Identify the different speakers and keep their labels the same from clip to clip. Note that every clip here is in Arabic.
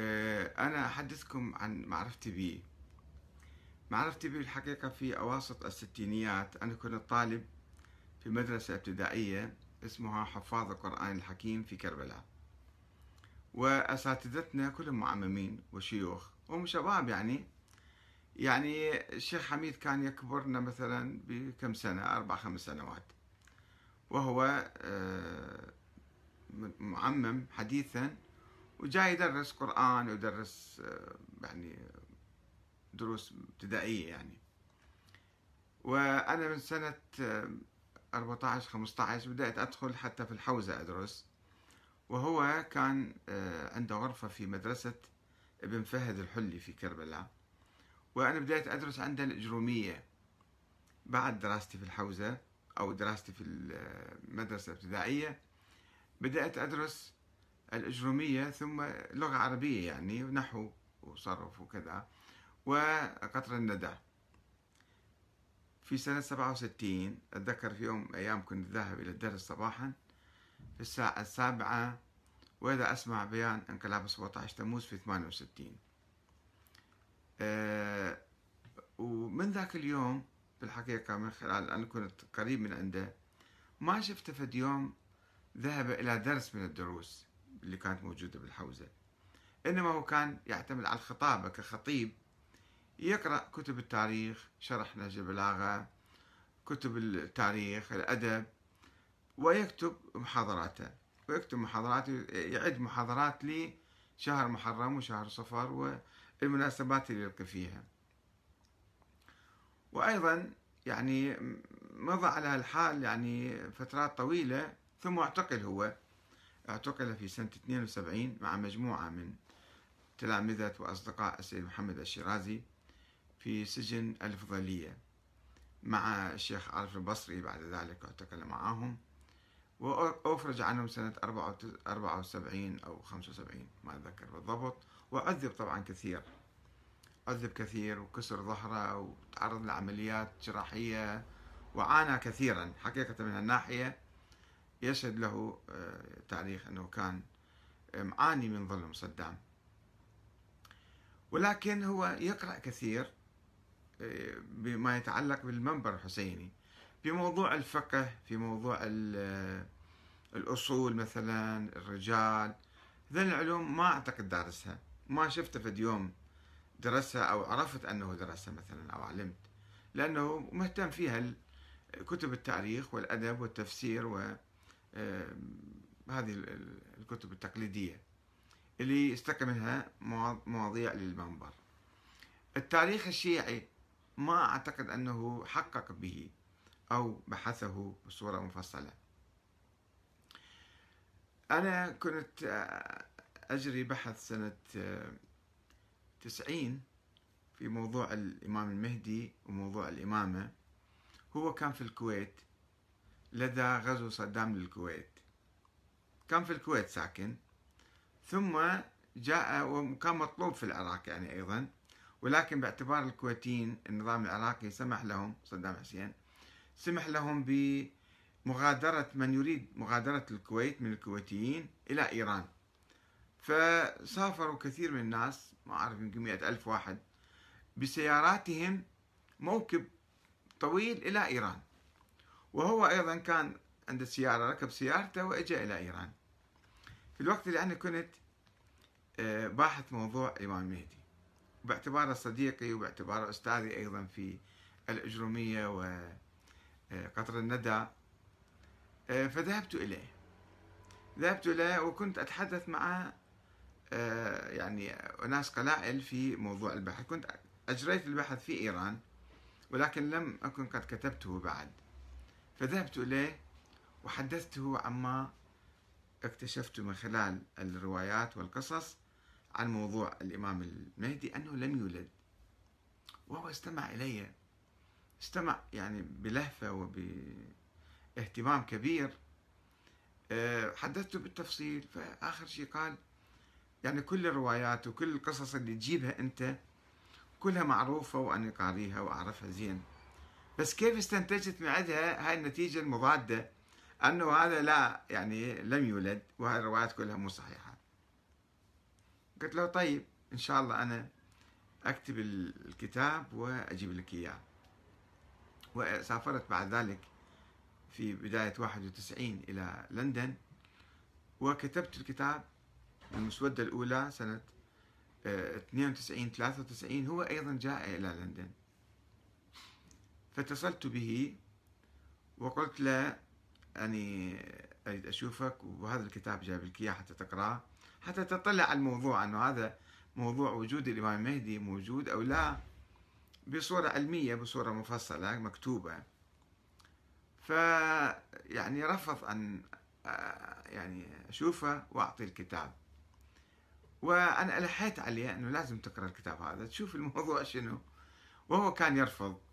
Speaker 1: آه، أنا أحدثكم عن معرفتي به معرفتي به الحقيقة في أواسط الستينيات. أنا كنت طالب في مدرسة إبتدائية اسمها حفاظ القرآن الحكيم في كربلاء. وأساتذتنا كلهم معممين وشيوخ هم شباب يعني. يعني الشيخ حميد كان يكبرنا مثلا بكم سنة؟ أربع خمس سنوات. وهو آه، معمم حديثا وجاي يدرس قرآن ويدرس آه، يعني دروس ابتدائية يعني. وأنا من سنة 14 15 بدأت أدخل حتى في الحوزة أدرس. وهو كان آه، عنده غرفة في مدرسة ابن فهد الحلي في كربلاء. وأنا بدأت أدرس عنده الإجرومية بعد دراستي في الحوزة أو دراستي في المدرسة الابتدائية بدأت أدرس الإجرومية ثم لغة عربية يعني نحو وصرف وكذا وقطر الندى. في سنة 67 أتذكر في يوم أيام كنت ذاهب إلى الدرس صباحا في الساعة السابعة وإذا أسمع بيان انقلاب 17 تموز في 68 أه ومن ذاك اليوم بالحقيقة من خلال أنا كنت قريب من عنده ما شفت فد يوم ذهب إلى درس من الدروس. اللي كانت موجودة بالحوزة. إنما هو كان يعتمد على الخطابة كخطيب يقرأ كتب التاريخ شرح نهج البلاغة كتب التاريخ الأدب ويكتب محاضراته. ويكتب محاضرات يعد محاضرات لشهر محرم وشهر صفر والمناسبات اللي يلقي فيها. وأيضا يعني مضى على الحال يعني فترات طويلة ثم اعتقل هو. اعتقل في سنة 72 مع مجموعة من تلامذة وأصدقاء السيد محمد الشيرازي في سجن الفضلية مع الشيخ عارف البصري. بعد ذلك اعتقل معهم وأفرج عنهم سنة 74 أو 75 ما أتذكر بالضبط. وعذب طبعا كثير. عذب كثير وكسر ظهره وتعرض لعمليات جراحية وعانى كثيرا حقيقة من الناحية يشهد له آه، تاريخ أنه كان معاني من ظلم صدام. ولكن هو يقرأ كثير آه، بما يتعلق بالمنبر الحسيني. في موضوع الفقه في موضوع آه، الأصول مثلا الرجال ذي العلوم ما أعتقد دارسها. ما شفته في يوم درسها أو عرفت أنه درسها مثلا أو علمت. لأنه مهتم فيها كتب التاريخ والأدب والتفسير و هذه الكتب التقليدية اللي استقى منها مواضيع للمنبر. التاريخ الشيعي ما أعتقد أنه حقق به أو بحثه بصورة مفصلة. أنا كنت أجري بحث سنة تسعين في موضوع الإمام المهدي وموضوع الإمامة. هو كان في الكويت. لدى غزو صدام للكويت. كان في الكويت ساكن. ثم جاء وكان مطلوب في العراق يعني أيضا. ولكن باعتبار الكويتيين النظام العراقي سمح لهم صدام حسين سمح لهم بمغادرة من يريد مغادرة الكويت من الكويتيين إلى إيران. فسافروا كثير من الناس ما أعرف يمكن مئة ألف واحد بسياراتهم موكب طويل إلى إيران. وهو أيضا كان عنده سيارة ركب سيارته وإجا إلى إيران. في الوقت اللي أنا كنت آه، باحث موضوع الإمام المهدي باعتباره صديقي وباعتباره أستاذي أيضا في الأجرومية وقطر آه، الندى. آه، فذهبت إليه. ذهبت إليه وكنت أتحدث مع يعني ناس قلائل في موضوع البحث. كنت أجريت البحث في إيران ولكن لم أكن قد كتبته بعد. فذهبت إليه وحدثته عما اكتشفت من خلال الروايات والقصص عن موضوع الإمام المهدي أنه لم يولد وهو استمع إلي استمع يعني بلهفة وباهتمام كبير. آه، حدثته بالتفصيل فآخر شيء قال يعني كل الروايات وكل القصص اللي تجيبها أنت كلها معروفة وأنا قاريها وأعرفها زين. بس كيف استنتجت من عندها هاي النتيجة المضادة؟ أنه هذا لا يعني لم يولد وهاي الروايات كلها مو صحيحة. قلت له طيب إن شاء الله أنا أكتب الكتاب وأجيب لك إياه. وسافرت بعد ذلك في بداية 91 إلى لندن وكتبت الكتاب المسودة الأولى سنة 92 93 هو أيضا جاء إلى لندن. فاتصلت به وقلت له أني أريد أشوفك. وهذا الكتاب جايب لك إياه حتى تقرأه حتى تطلع على الموضوع أنه هذا موضوع وجود الإمام المهدي موجود أو لا بصورة علمية بصورة مفصلة مكتوبة. ف يعني رفض أن يعني أشوفه وأعطي الكتاب. وأنا ألحيت عليه أنه لازم تقرأ الكتاب هذا تشوف الموضوع شنو. وهو كان يرفض.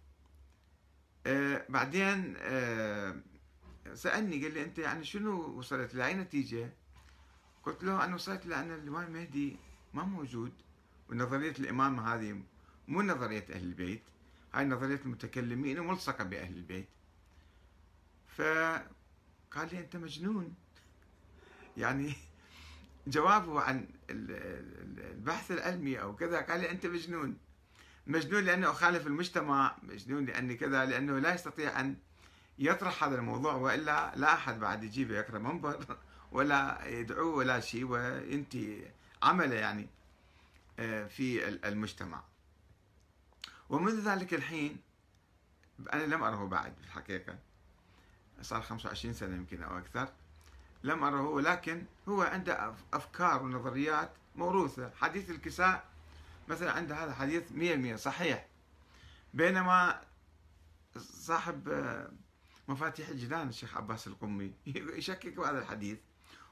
Speaker 1: آه بعدين آه سألني قال لي أنت يعني شنو وصلت؟ لأي نتيجة؟ قلت له أنا وصلت لأن الإمام المهدي ما موجود ونظرية الإمامة هذه مو نظرية أهل البيت هاي نظرية المتكلمين وملصقة بأهل البيت. فقال لي أنت مجنون. يعني جوابه عن البحث العلمي أو كذا قال لي أنت مجنون. مجنون لأنه أخالف المجتمع مجنون لأني كذا لأنه لا يستطيع أن يطرح هذا الموضوع وإلا لا أحد بعد يجيبه يقرأ منبر ولا يدعوه ولا شيء وينتهي عملة يعني آه، في المجتمع. ومنذ ذلك الحين أنا لم أره بعد في الحقيقة. صار 25 سنة يمكن أو أكثر. لم أره ولكن هو عنده أفكار ونظريات موروثة. حديث الكساء مثلا عنده هذا حديث 100% صحيح. بينما صاحب آه، مفاتيح الجنان الشيخ عباس القمي يشكك بهذا الحديث.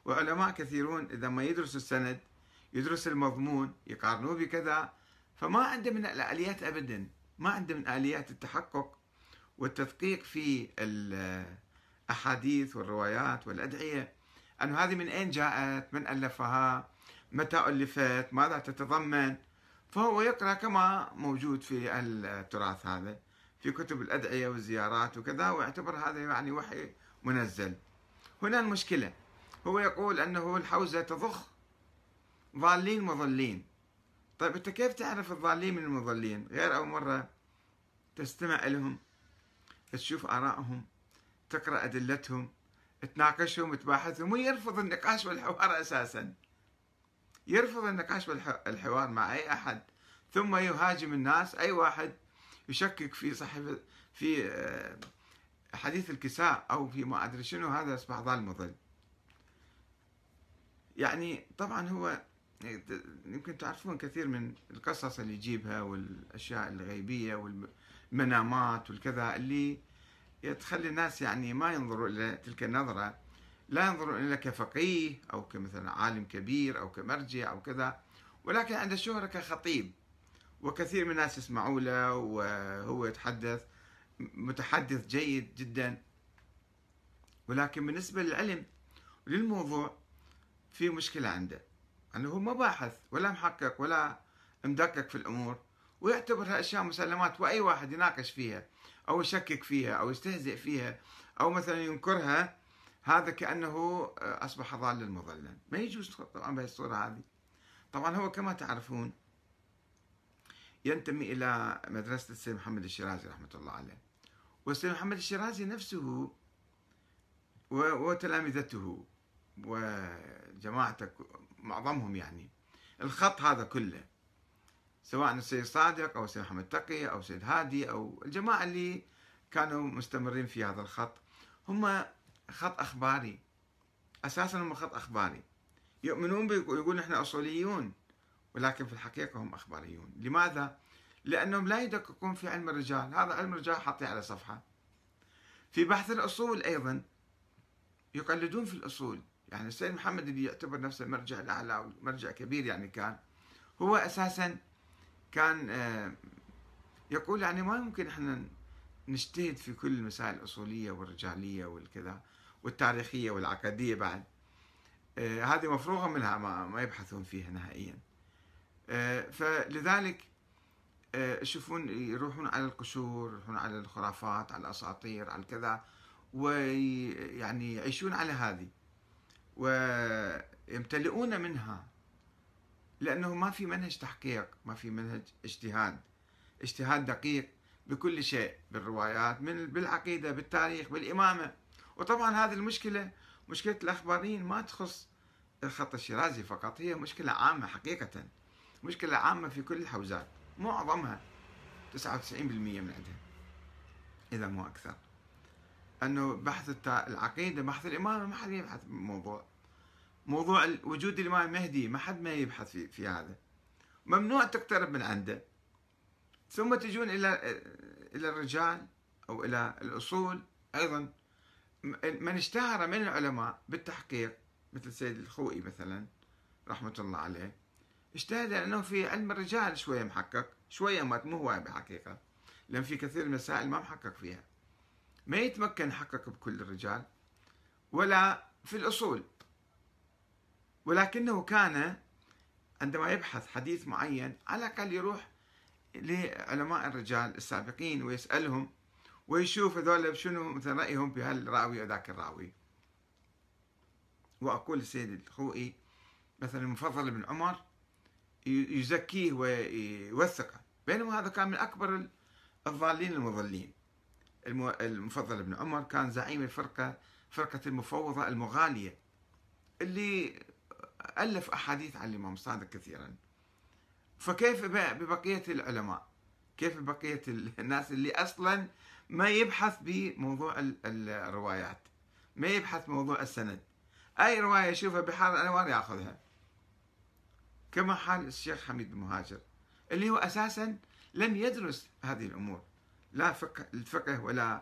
Speaker 1: وعلماء كثيرون إذا ما يدرسوا السند يدرس المضمون يقارنوه بكذا فما عنده من الآليات أبدا. ما عنده من آليات التحقق والتدقيق في الأحاديث والروايات والأدعية. أنه هذه من أين جاءت؟ من ألفها؟ متى ألفت؟ ماذا تتضمن؟ فهو يقرأ كما موجود في التراث هذا في كتب الأدعية والزيارات وكذا ويعتبر هذا يعني وحي منزل. هنا المشكلة هو يقول أنه الحوزة تضخ ضالين مضلين. طيب أنت كيف تعرف الضالين من المضلين؟ غير أول مرة تستمع لهم تشوف آرائهم تقرأ أدلتهم تناقشهم تباحثهم ويرفض النقاش والحوار أساسا. يرفض النقاش والحوار مع أي أحد ثم يهاجم الناس. أي واحد يشكك في صحيفة في آه، حديث الكساء أو في ما أدري شنو هذا أصبح ضال مضل يعني طبعا هو يمكن تعرفون كثير من القصص اللي يجيبها والأشياء الغيبية والمنامات والكذا اللي تخلي الناس يعني ما ينظروا إلى تلك النظرة. لا ينظرون إلى كفقيه أو كمثلا عالم كبير أو كمرجع أو كذا ولكن عنده شهره كخطيب. وكثير من الناس يسمعوا له وهو يتحدث متحدث جيد جدا. ولكن بالنسبة للعلم للموضوع في مشكلة عنده أنه هو ما باحث ولا محقق ولا مدقق في الأمور ويعتبرها اشياء مسلمات وأي واحد يناقش فيها أو يشكك فيها أو يستهزئ فيها أو مثلا ينكرها هذا كأنه أصبح ضالا مضلا. ما يجوز طبعا بهذه الصورة هذه. طبعا هو كما تعرفون ينتمي إلى مدرسة السيد محمد الشيرازي رحمة الله عليه. والسيد محمد الشيرازي نفسه وتلامذته وجماعته معظمهم يعني. الخط هذا كله سواء السيد صادق أو السيد محمد تقي أو السيد هادي أو الجماعة اللي كانوا مستمرين في هذا الخط هم خط أخباري. أساسا هم خط أخباري. يؤمنون يقولون إحنا أصوليون ولكن في الحقيقة هم أخباريون. لماذا؟ لأنهم لا يدققون في علم الرجال. هذا علم الرجال حاطيه على صفحة. في بحث الأصول أيضا يقلدون في الأصول. يعني السيد محمد اللي يعتبر نفسه المرجع الأعلى مرجع كبير يعني كان هو أساسا كان آه، يقول يعني ما يمكن إحنا نجتهد في كل المسائل الأصولية والرجالية والكذا والتاريخية والعقدية بعد. آه، هذه مفروغة منها ما, ما يبحثون فيها نهائيا. آه، فلذلك يشوفون يروحون على القشور يروحون على الخرافات على الأساطير على الكذا ويعني يعيشون على هذه. ويمتلئون منها لأنه ما في منهج تحقيق ما في منهج اجتهاد. اجتهاد دقيق بكل شيء بالروايات من بالعقيدة بالتاريخ بالإمامة. وطبعا هذه المشكلة مشكلة الأخباريين ما تخص الخط الشيرازي فقط هي مشكلة عامة حقيقة. مشكلة عامة في كل الحوزات معظمها 99% من عندها إذا مو أكثر. أنه بحث العقيدة بحث الإمامة ما حد يبحث بالموضوع موضوع وجود الإمام المهدي ما حد ما يبحث في, في هذا. ممنوع تقترب من عنده. ثم تجون إلى إلى الرجال أو إلى الأصول. أيضا من اشتهر من العلماء بالتحقيق مثل سيد الخوئي مثلا رحمة الله عليه اجتهد لأنه في علم الرجال شوية محقق شوية ما مو هو بحقيقة لأن في كثير من المسائل ما محقق فيها. ما يتمكن يحقق بكل الرجال ولا في الأصول. ولكنه كان عندما يبحث حديث معين على الأقل يروح لعلماء الرجال السابقين ويسألهم ويشوف هذول شنو مثلا رأيهم في هالراوي وذاك الراوي. وأقول السيد الخوئي مثلا المفضل بن عمر يزكيه ويوثقه. بينما هذا كان من أكبر الضالين المضلين. المفضل بن عمر كان زعيم الفرقة فرقة المفوضة المغالية اللي ألف أحاديث عن الإمام الصادق كثيرا. فكيف ببقية العلماء؟ كيف بقية الناس اللي أصلا ما يبحث بموضوع الروايات ما يبحث موضوع السند. أي رواية يشوفها بحار الأنوار يأخذها كما حال الشيخ حميد المهاجر اللي هو أساسا لم يدرس هذه الأمور. لا فقه الفقه ولا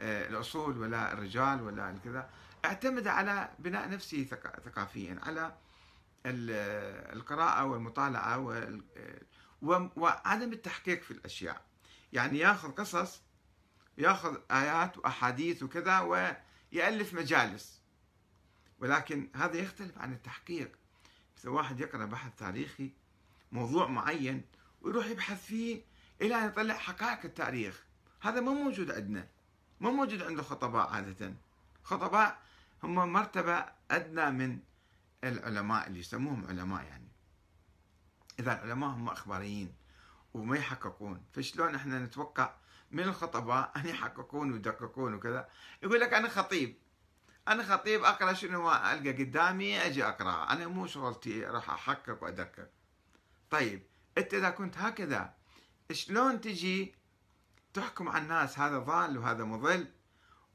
Speaker 1: آه، الأصول ولا الرجال ولا الكذا اعتمد على بناء نفسه ثقافيا على القراءة والمطالعة وعدم التحقيق في الأشياء. يعني ياخذ قصص ياخذ آيات وأحاديث وكذا ويألف مجالس. ولكن هذا يختلف عن التحقيق. مثل واحد يقرأ بحث تاريخي موضوع معين ويروح يبحث فيه إلى أن يطلع حقائق التاريخ. هذا مو موجود عندنا. مو موجود عند الخطباء عادة. خطباء هم مرتبة أدنى من العلماء اللي يسموهم علماء يعني. إذا العلماء هم أخباريين وما يحققون فشلون إحنا نتوقع من الخطباء أن يحققون ويدققون وكذا؟ يقول لك أنا خطيب. أنا خطيب أقرأ شنو ألقى قدامي أجي أقرأ. أنا مو شغلتي راح أحقق وأدقق. طيب أنت إذا كنت هكذا شلون تجي تحكم على الناس؟ هذا ضال وهذا مضل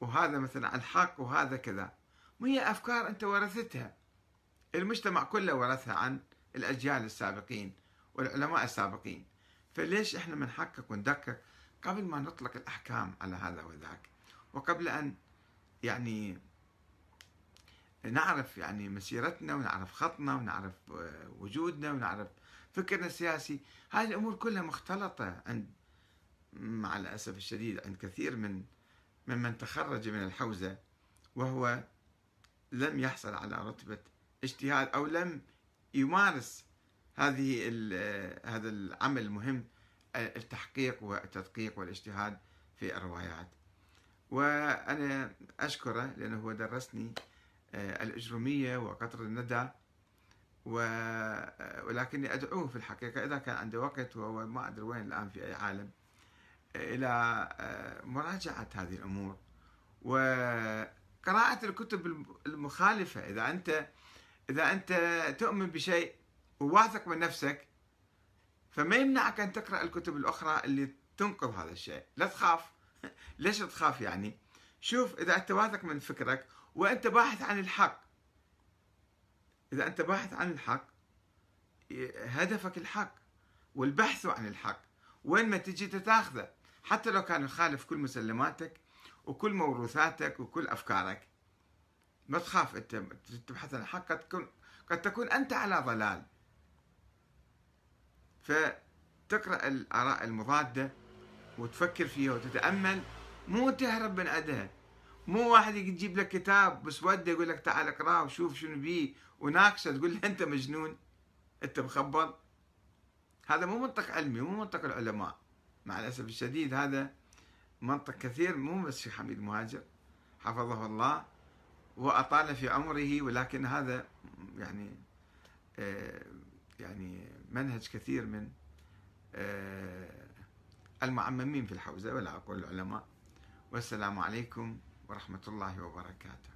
Speaker 1: وهذا مثلا الحق وهذا كذا. وهي أفكار أنت ورثتها؟ المجتمع كله ورثها عن الأجيال السابقين والعلماء السابقين. فليش إحنا بنحقق وندقق قبل ما نطلق الأحكام على هذا وذاك؟ وقبل أن يعني نعرف يعني مسيرتنا ونعرف خطنا ونعرف وجودنا ونعرف فكرنا السياسي هذه الأمور كلها مختلطة عند مع الأسف الشديد عند كثير من ممن تخرج من الحوزة وهو لم يحصل على رتبة اجتهاد أو لم يمارس هذه هذا العمل المهم التحقيق والتدقيق والاجتهاد في الروايات. وأنا أشكره لأنه هو درسني آه، الإجرمية وقطر الندى ولكني أدعوه في الحقيقة إذا كان عنده وقت وهو ما أدري وين الآن في أي عالم إلى آه، مراجعة هذه الأمور. وقراءة الكتب المخالفة إذا أنت إذا أنت تؤمن بشيء وواثق من نفسك فما يمنعك أن تقرأ الكتب الأخرى اللي تنقض هذا الشيء. لا تخاف. ليش تخاف يعني؟ شوف إذا أنت واثق من فكرك وأنت باحث عن الحق إذا أنت باحث عن الحق هدفك الحق والبحث عن الحق. وين ما تجي تاخذه حتى لو كان يخالف كل مسلماتك وكل موروثاتك وكل أفكارك. ما تخاف أنت تبحث عن الحق. قد تكون قد تكون أنت على ضلال. فتقرأ الآراء المضادة وتفكر فيها وتتأمل. مو تهرب من عندها مو واحد يجيب لك كتاب بسودة يقول لك تعال اقرأه وشوف شنو بيه وناقشه تقول له أنت مجنون؟ أنت مخبل هذا مو منطق علمي مو منطق العلماء. مع الأسف الشديد هذا منطق كثير مو بس الشيخ حميد مهاجر حفظه الله. وأطال في عمره ولكن هذا يعني آه، يعني منهج كثير من آه، المعممين في الحوزة ولا أقول العلماء. والسلام عليكم ورحمة الله وبركاته.